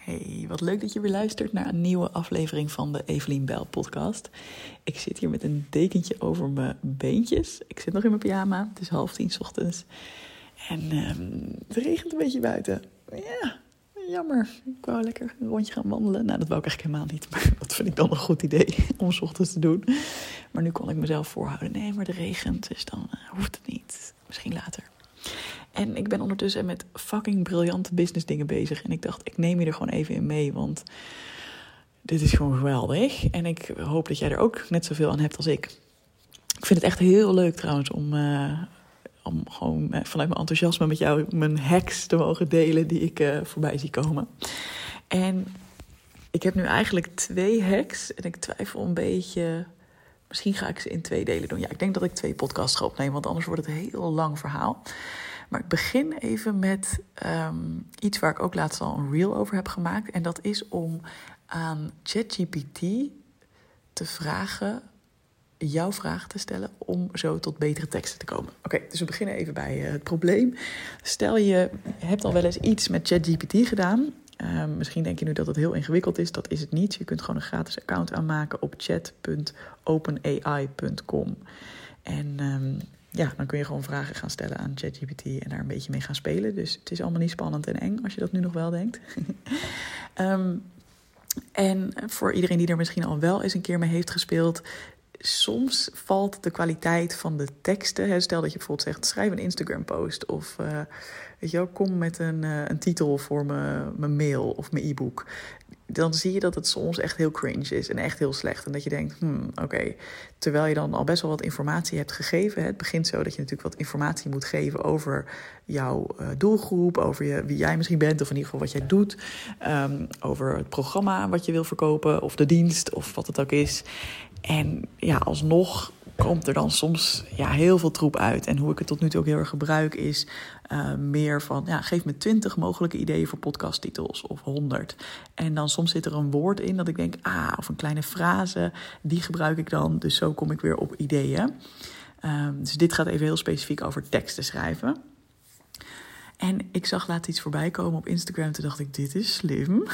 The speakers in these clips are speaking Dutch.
Hey, wat leuk dat je weer luistert naar een nieuwe aflevering van de Evelien Bel podcast. Ik zit hier met een dekentje over mijn beentjes. Ik zit nog in mijn pyjama. Het is half tien ochtends. En um, het regent een beetje buiten. Ja, jammer. Ik wou lekker een rondje gaan wandelen. Nou, dat wou ik eigenlijk helemaal niet. Maar dat vind ik dan een goed idee om s ochtends te doen. Maar nu kon ik mezelf voorhouden. Nee, maar de regent, dus dan uh, hoeft het niet. Misschien later. En ik ben ondertussen met fucking briljante business dingen bezig. En ik dacht, ik neem je er gewoon even in mee, want dit is gewoon geweldig. En ik hoop dat jij er ook net zoveel aan hebt als ik. Ik vind het echt heel leuk trouwens om, uh, om gewoon uh, vanuit mijn enthousiasme met jou mijn hacks te mogen delen die ik uh, voorbij zie komen. En ik heb nu eigenlijk twee hacks en ik twijfel een beetje Misschien ga ik ze in twee delen doen. Ja, ik denk dat ik twee podcasts ga opnemen, want anders wordt het een heel lang verhaal. Maar ik begin even met um, iets waar ik ook laatst al een reel over heb gemaakt. En dat is om aan ChatGPT te vragen, jouw vraag te stellen, om zo tot betere teksten te komen. Oké, dus we beginnen even bij uh, het probleem. Stel je hebt al wel eens iets met ChatGPT gedaan. Uh, misschien denk je nu dat het heel ingewikkeld is. Dat is het niet. Je kunt gewoon een gratis account aanmaken op chat.openai.com. En um, ja, dan kun je gewoon vragen gaan stellen aan ChatGPT en daar een beetje mee gaan spelen. Dus het is allemaal niet spannend en eng als je dat nu nog wel denkt. um, en voor iedereen die er misschien al wel eens een keer mee heeft gespeeld, soms valt de kwaliteit van de teksten. Stel dat je bijvoorbeeld zegt: schrijf een Instagram-post. Of uh, weet je wel, kom met een, uh, een titel voor mijn mail of mijn e-book. Dan zie je dat het soms echt heel cringe is en echt heel slecht. En dat je denkt: hmm, oké. Terwijl je dan al best wel wat informatie hebt gegeven. Het begint zo dat je natuurlijk wat informatie moet geven over jouw uh, doelgroep. Over je, wie jij misschien bent, of in ieder geval wat jij doet. Um, over het programma wat je wil verkopen, of de dienst, of wat het ook is. En ja, alsnog komt er dan soms ja, heel veel troep uit. En hoe ik het tot nu toe ook heel erg gebruik is uh, meer van... ja, geef me twintig mogelijke ideeën voor podcasttitels of honderd. En dan soms zit er een woord in dat ik denk... ah, of een kleine frase, die gebruik ik dan. Dus zo kom ik weer op ideeën. Uh, dus dit gaat even heel specifiek over teksten schrijven. En ik zag laat iets voorbij komen op Instagram. Toen dacht ik, dit is slim.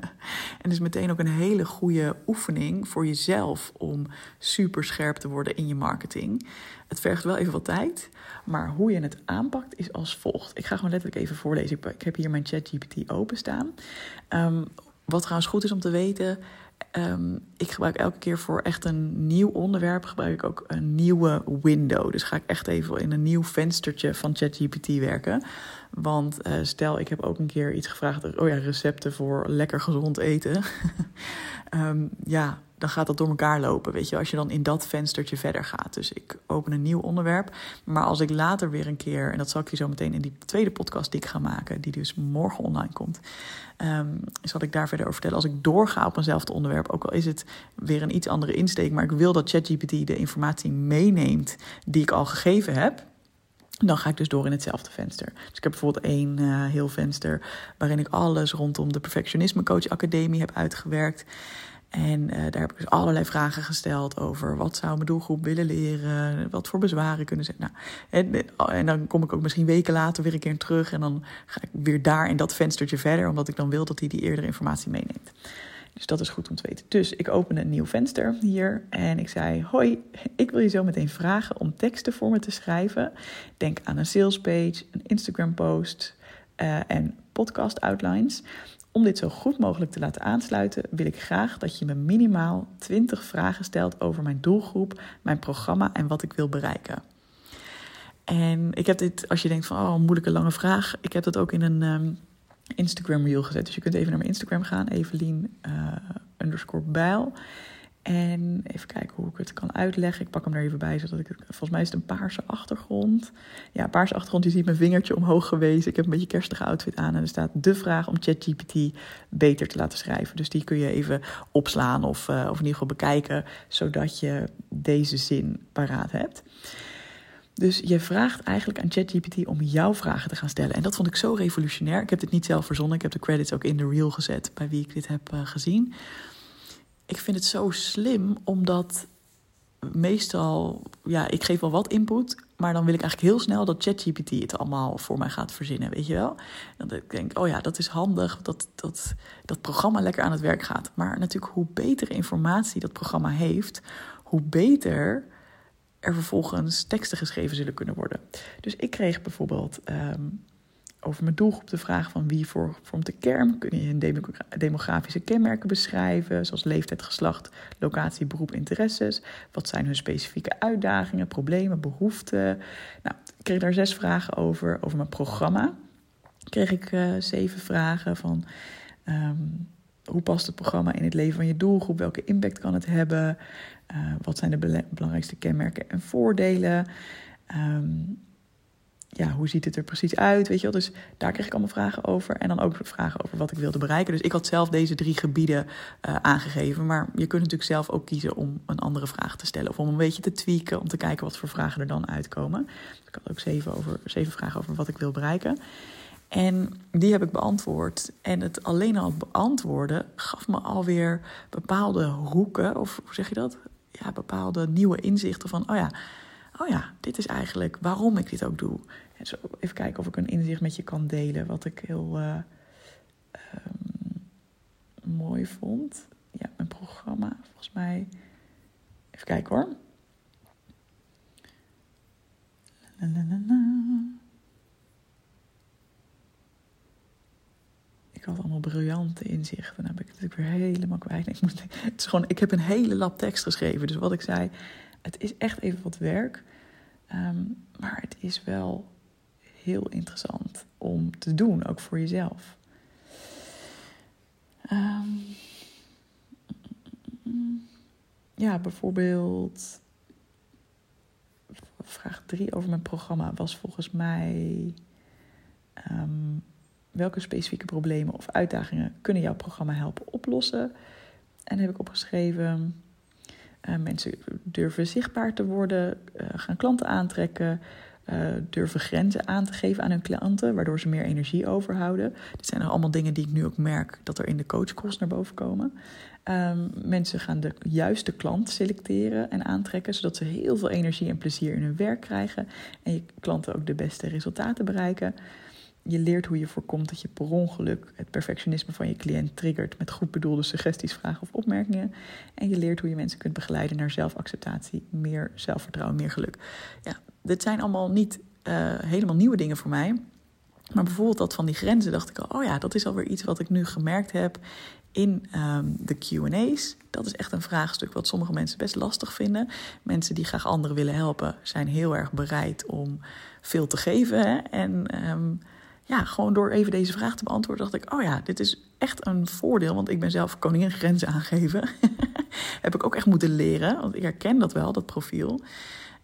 en is meteen ook een hele goede oefening voor jezelf om super scherp te worden in je marketing. Het vergt wel even wat tijd, maar hoe je het aanpakt is als volgt. Ik ga gewoon letterlijk even voorlezen. Ik heb hier mijn ChatGPT openstaan. Um, wat trouwens goed is om te weten, Um, ik gebruik elke keer voor echt een nieuw onderwerp gebruik ik ook een nieuwe window. Dus ga ik echt even in een nieuw venstertje van ChatGPT werken. Want uh, stel, ik heb ook een keer iets gevraagd. Oh ja, recepten voor lekker gezond eten. um, ja, dan gaat dat door elkaar lopen. Weet je, als je dan in dat venstertje verder gaat. Dus ik open een nieuw onderwerp. Maar als ik later weer een keer, en dat zal ik je zo meteen in die tweede podcast die ik ga maken, die dus morgen online komt, um, zal ik daar verder over vertellen. Als ik doorga op eenzelfde onderwerp, ook al is het weer een iets andere insteek, maar ik wil dat ChatGPT de informatie meeneemt die ik al gegeven heb. Dan ga ik dus door in hetzelfde venster. Dus ik heb bijvoorbeeld één uh, heel venster waarin ik alles rondom de Perfectionisme Coach Academie heb uitgewerkt. En uh, daar heb ik dus allerlei vragen gesteld over wat zou mijn doelgroep willen leren, wat voor bezwaren kunnen ze. Nou, en, en, dan kom ik ook misschien weken later weer een keer terug en dan ga ik weer daar in dat venstertje verder, omdat ik dan wil dat hij die eerdere informatie meeneemt. Dus dat is goed om te weten. Dus ik opende een nieuw venster hier en ik zei: Hoi, ik wil je zo meteen vragen om teksten voor me te schrijven. Denk aan een salespage, een Instagram post uh, en podcast outlines. Om dit zo goed mogelijk te laten aansluiten, wil ik graag dat je me minimaal 20 vragen stelt over mijn doelgroep, mijn programma en wat ik wil bereiken. En ik heb dit, als je denkt van, oh, een moeilijke lange vraag, ik heb dat ook in een um, Instagram reel gezet. Dus je kunt even naar mijn Instagram gaan, Evelien uh, underscore bijl. En even kijken hoe ik het kan uitleggen. Ik pak hem er even bij, zodat ik het... Volgens mij is het een paarse achtergrond. Ja, paarse achtergrond. Je ziet mijn vingertje omhoog gewezen. Ik heb een beetje kerstige outfit aan. En er staat de vraag om ChatGPT beter te laten schrijven. Dus die kun je even opslaan of, uh, of in ieder geval bekijken. Zodat je deze zin paraat hebt. Dus je vraagt eigenlijk aan ChatGPT om jouw vragen te gaan stellen. En dat vond ik zo revolutionair. Ik heb dit niet zelf verzonnen. Ik heb de credits ook in de reel gezet bij wie ik dit heb uh, gezien ik vind het zo slim omdat meestal, ja, ik geef wel wat input, maar dan wil ik eigenlijk heel snel dat ChatGPT het allemaal voor mij gaat verzinnen, weet je wel? Dat ik denk, oh ja, dat is handig, dat, dat dat programma lekker aan het werk gaat. Maar natuurlijk, hoe beter informatie dat programma heeft, hoe beter er vervolgens teksten geschreven zullen kunnen worden. Dus ik kreeg bijvoorbeeld ehm, over mijn doelgroep de vraag van wie vormt de kern? Kun je demografische kenmerken beschrijven, zoals leeftijd, geslacht, locatie, beroep, interesses? Wat zijn hun specifieke uitdagingen, problemen, behoeften? Nou, ik kreeg daar zes vragen over. Over mijn programma kreeg ik uh, zeven vragen van... Um, hoe past het programma in het leven van je doelgroep? Welke impact kan het hebben? Uh, wat zijn de belangrijkste kenmerken en voordelen? Um, ja, hoe ziet het er precies uit? Weet je wel? Dus daar kreeg ik allemaal vragen over. En dan ook vragen over wat ik wilde bereiken. Dus ik had zelf deze drie gebieden uh, aangegeven. Maar je kunt natuurlijk zelf ook kiezen om een andere vraag te stellen. Of om een beetje te tweaken, om te kijken wat voor vragen er dan uitkomen. Ik had ook zeven, over, zeven vragen over wat ik wil bereiken. En die heb ik beantwoord. En het alleen al beantwoorden gaf me alweer bepaalde hoeken, of hoe zeg je dat? Ja, bepaalde nieuwe inzichten van, oh ja, oh ja, dit is eigenlijk waarom ik dit ook doe. En zo even kijken of ik een inzicht met je kan delen, wat ik heel uh, um, mooi vond. Ja, mijn programma, volgens mij. Even kijken hoor. Ik had allemaal briljante inzichten. Dan heb ik het natuurlijk weer helemaal kwijt. Ik, het is gewoon, ik heb een hele lap tekst geschreven. Dus wat ik zei, het is echt even wat werk. Um, maar het is wel heel interessant om te doen, ook voor jezelf. Um, ja, bijvoorbeeld. Vraag 3 over mijn programma was volgens mij. Um, welke specifieke problemen of uitdagingen kunnen jouw programma helpen oplossen? En heb ik opgeschreven. Uh, mensen durven zichtbaar te worden, uh, gaan klanten aantrekken, uh, durven grenzen aan te geven aan hun klanten, waardoor ze meer energie overhouden. Dit zijn allemaal dingen die ik nu ook merk dat er in de coachkost naar boven komen. Um, mensen gaan de juiste klant selecteren en aantrekken, zodat ze heel veel energie en plezier in hun werk krijgen en je klanten ook de beste resultaten bereiken. Je leert hoe je voorkomt dat je per ongeluk het perfectionisme van je cliënt triggert met goed bedoelde suggesties, vragen of opmerkingen. En je leert hoe je mensen kunt begeleiden naar zelfacceptatie, meer zelfvertrouwen, meer geluk. Ja, dit zijn allemaal niet uh, helemaal nieuwe dingen voor mij. Maar bijvoorbeeld dat van die grenzen dacht ik al, oh ja, dat is alweer iets wat ik nu gemerkt heb in um, de QA's. Dat is echt een vraagstuk wat sommige mensen best lastig vinden. Mensen die graag anderen willen helpen, zijn heel erg bereid om veel te geven. Hè? En um, ja, gewoon door even deze vraag te beantwoorden, dacht ik: oh ja, dit is echt een voordeel. Want ik ben zelf koningin grenzen aangeven. Heb ik ook echt moeten leren, want ik herken dat wel, dat profiel.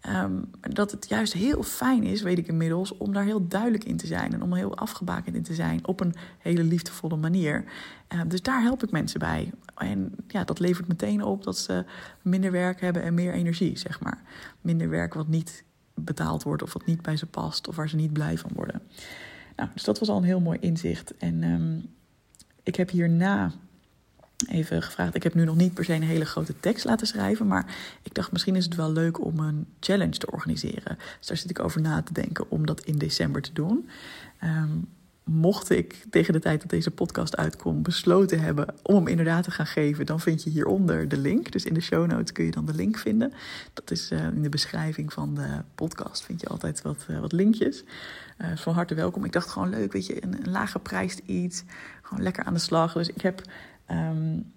Um, dat het juist heel fijn is, weet ik inmiddels, om daar heel duidelijk in te zijn en om heel afgebakend in te zijn op een hele liefdevolle manier. Uh, dus daar help ik mensen bij. En ja, dat levert meteen op dat ze minder werk hebben en meer energie, zeg maar. Minder werk wat niet betaald wordt of wat niet bij ze past of waar ze niet blij van worden. Nou, dus dat was al een heel mooi inzicht. En um, ik heb hierna even gevraagd. Ik heb nu nog niet per se een hele grote tekst laten schrijven. Maar ik dacht, misschien is het wel leuk om een challenge te organiseren. Dus daar zit ik over na te denken om dat in december te doen. Um, mocht ik tegen de tijd dat deze podcast uitkomt besloten hebben om hem inderdaad te gaan geven, dan vind je hieronder de link. Dus in de show notes kun je dan de link vinden. Dat is uh, in de beschrijving van de podcast. Vind je altijd wat, uh, wat linkjes. Uh, van harte welkom. Ik dacht gewoon leuk, weet je, een, laag geprijsd iets. Gewoon lekker aan de slag. Dus ik heb um,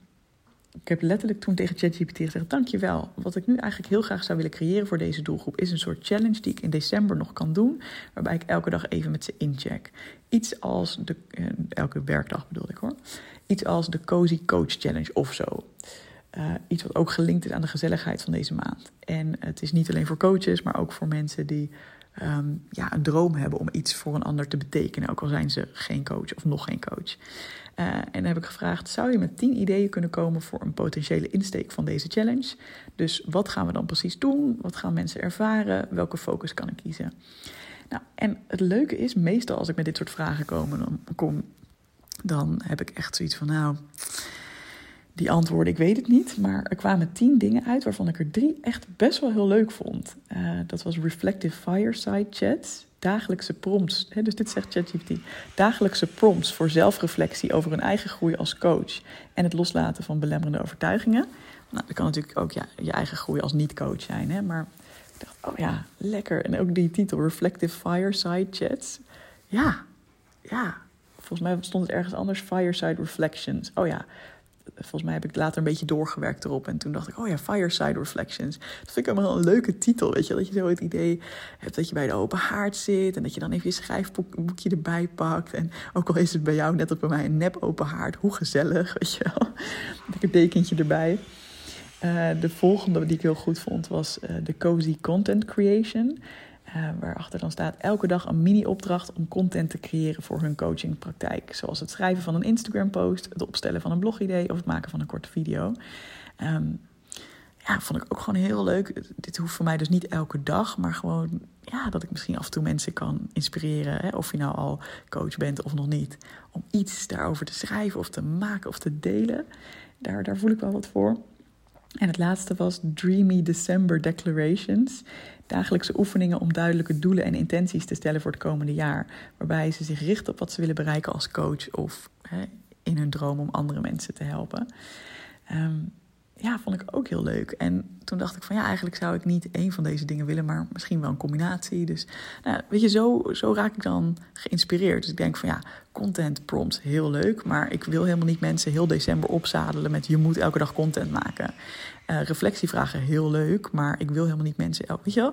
ik heb letterlijk toen tegen ChatGPT gezegd: Dankjewel. Wat ik nu eigenlijk heel graag zou willen creëren voor deze doelgroep is een soort challenge die ik in december nog kan doen. Waarbij ik elke dag even met ze incheck. Iets als de. Eh, elke werkdag bedoel ik hoor. Iets als de Cozy Coach Challenge of zo. Uh, iets wat ook gelinkt is aan de gezelligheid van deze maand. En het is niet alleen voor coaches, maar ook voor mensen die um, ja, een droom hebben om iets voor een ander te betekenen. Ook al zijn ze geen coach of nog geen coach. Uh, en heb ik gevraagd: zou je met 10 ideeën kunnen komen voor een potentiële insteek van deze challenge? Dus wat gaan we dan precies doen? Wat gaan mensen ervaren? Welke focus kan ik kiezen? Nou, en het leuke is, meestal als ik met dit soort vragen kom, dan, kom, dan heb ik echt zoiets van: nou, die antwoorden, ik weet het niet. Maar er kwamen tien dingen uit waarvan ik er drie echt best wel heel leuk vond. Uh, dat was Reflective Fireside Chats, dagelijkse prompts. Hè, dus dit zegt ChatGPT. Dagelijkse prompts voor zelfreflectie over hun eigen groei als coach. En het loslaten van belemmerende overtuigingen. Nou, dat kan natuurlijk ook ja, je eigen groei als niet-coach zijn. Hè, maar ik dacht, oh ja, lekker. En ook die titel, Reflective Fireside Chats. Ja, ja. Volgens mij stond het ergens anders, Fireside Reflections. Oh ja, volgens mij heb ik later een beetje doorgewerkt erop. En toen dacht ik, oh ja, Fireside Reflections. Dat vind ik helemaal een leuke titel, weet je. Dat je zo het idee hebt dat je bij de open haard zit... en dat je dan even je schrijfboekje erbij pakt. En ook al is het bij jou net als bij mij een nep open haard, hoe gezellig, weet je wel. Een dekentje erbij. Uh, de volgende die ik heel goed vond was uh, de Cozy Content Creation... Uh, waarachter dan staat elke dag een mini-opdracht om content te creëren voor hun coachingpraktijk. Zoals het schrijven van een Instagram-post, het opstellen van een blogidee of het maken van een korte video. Um, ja, vond ik ook gewoon heel leuk. Dit hoeft voor mij dus niet elke dag, maar gewoon ja, dat ik misschien af en toe mensen kan inspireren. Hè, of je nou al coach bent of nog niet. Om iets daarover te schrijven of te maken of te delen. Daar, daar voel ik wel wat voor. En het laatste was Dreamy December Declarations. Dagelijkse oefeningen om duidelijke doelen en intenties te stellen voor het komende jaar. Waarbij ze zich richten op wat ze willen bereiken als coach of hè, in hun droom om andere mensen te helpen. Um, ja, vond ik ook heel leuk. En toen dacht ik van ja, eigenlijk zou ik niet één van deze dingen willen, maar misschien wel een combinatie. Dus nou, weet je, zo, zo raak ik dan geïnspireerd. Dus ik denk van ja, content prompts, heel leuk. Maar ik wil helemaal niet mensen heel december opzadelen met je moet elke dag content maken. Uh, reflectievragen, heel leuk. Maar ik wil helemaal niet mensen weet je wel,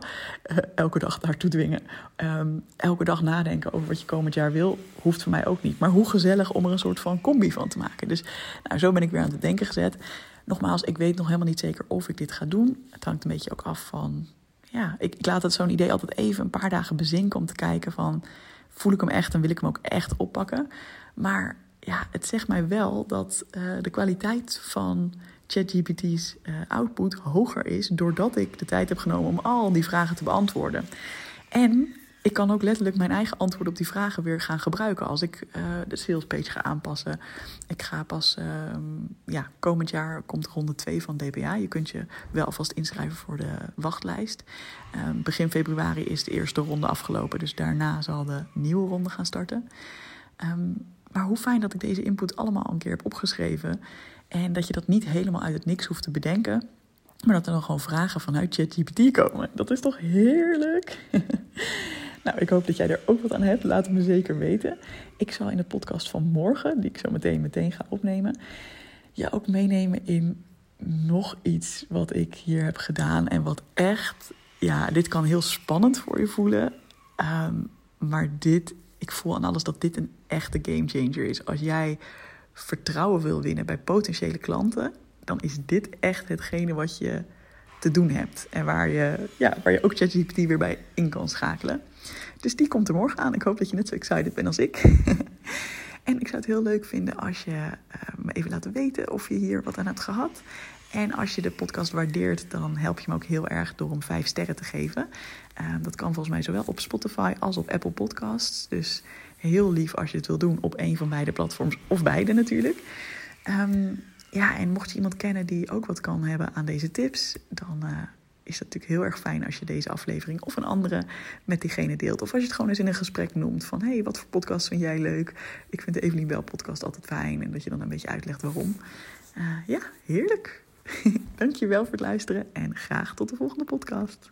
uh, elke dag daartoe dwingen. Um, elke dag nadenken over wat je komend jaar wil, hoeft voor mij ook niet. Maar hoe gezellig om er een soort van combi van te maken. Dus nou, zo ben ik weer aan het denken gezet. Nogmaals, ik weet nog helemaal niet zeker of ik dit ga doen. Het hangt een beetje ook af van. Ja, ik, ik laat het zo'n idee altijd even een paar dagen bezinken om te kijken van. Voel ik hem echt en wil ik hem ook echt oppakken? Maar ja, het zegt mij wel dat uh, de kwaliteit van ChatGPT's uh, output hoger is doordat ik de tijd heb genomen om al die vragen te beantwoorden. En ik kan ook letterlijk mijn eigen antwoord op die vragen weer gaan gebruiken als ik uh, de salespage ga aanpassen. Ik ga pas, uh, ja, komend jaar komt ronde 2 van DBA. Je kunt je wel alvast inschrijven voor de wachtlijst. Uh, begin februari is de eerste ronde afgelopen, dus daarna zal de nieuwe ronde gaan starten. Um, maar hoe fijn dat ik deze input allemaal een keer heb opgeschreven. En dat je dat niet helemaal uit het niks hoeft te bedenken. Maar dat er dan gewoon vragen vanuit ChatGPT komen. Dat is toch heerlijk? Nou, ik hoop dat jij er ook wat aan hebt. Laat het me zeker weten. Ik zal in de podcast van morgen, die ik zo meteen meteen ga opnemen, je ook meenemen in nog iets wat ik hier heb gedaan. En wat echt, ja, dit kan heel spannend voor je voelen. Um, maar dit, ik voel aan alles dat dit een echte game changer is. Als jij vertrouwen wil winnen bij potentiële klanten, dan is dit echt hetgene wat je te doen hebt. En waar je, ja, waar je ook ChatGPT weer bij in kan schakelen. Dus die komt er morgen aan. Ik hoop dat je net zo excited bent als ik. en ik zou het heel leuk vinden als je uh, me even laat weten of je hier wat aan hebt gehad. En als je de podcast waardeert, dan help je me ook heel erg door om vijf sterren te geven. Uh, dat kan volgens mij zowel op Spotify als op Apple Podcasts. Dus heel lief als je het wil doen op een van beide platforms, of beide natuurlijk. Um, ja, en mocht je iemand kennen die ook wat kan hebben aan deze tips, dan uh, is dat natuurlijk heel erg fijn als je deze aflevering of een andere met diegene deelt. Of als je het gewoon eens in een gesprek noemt van hey, wat voor podcast vind jij leuk? Ik vind de Evelien Bell podcast altijd fijn en dat je dan een beetje uitlegt waarom. Uh, ja, heerlijk. Dankjewel voor het luisteren en graag tot de volgende podcast.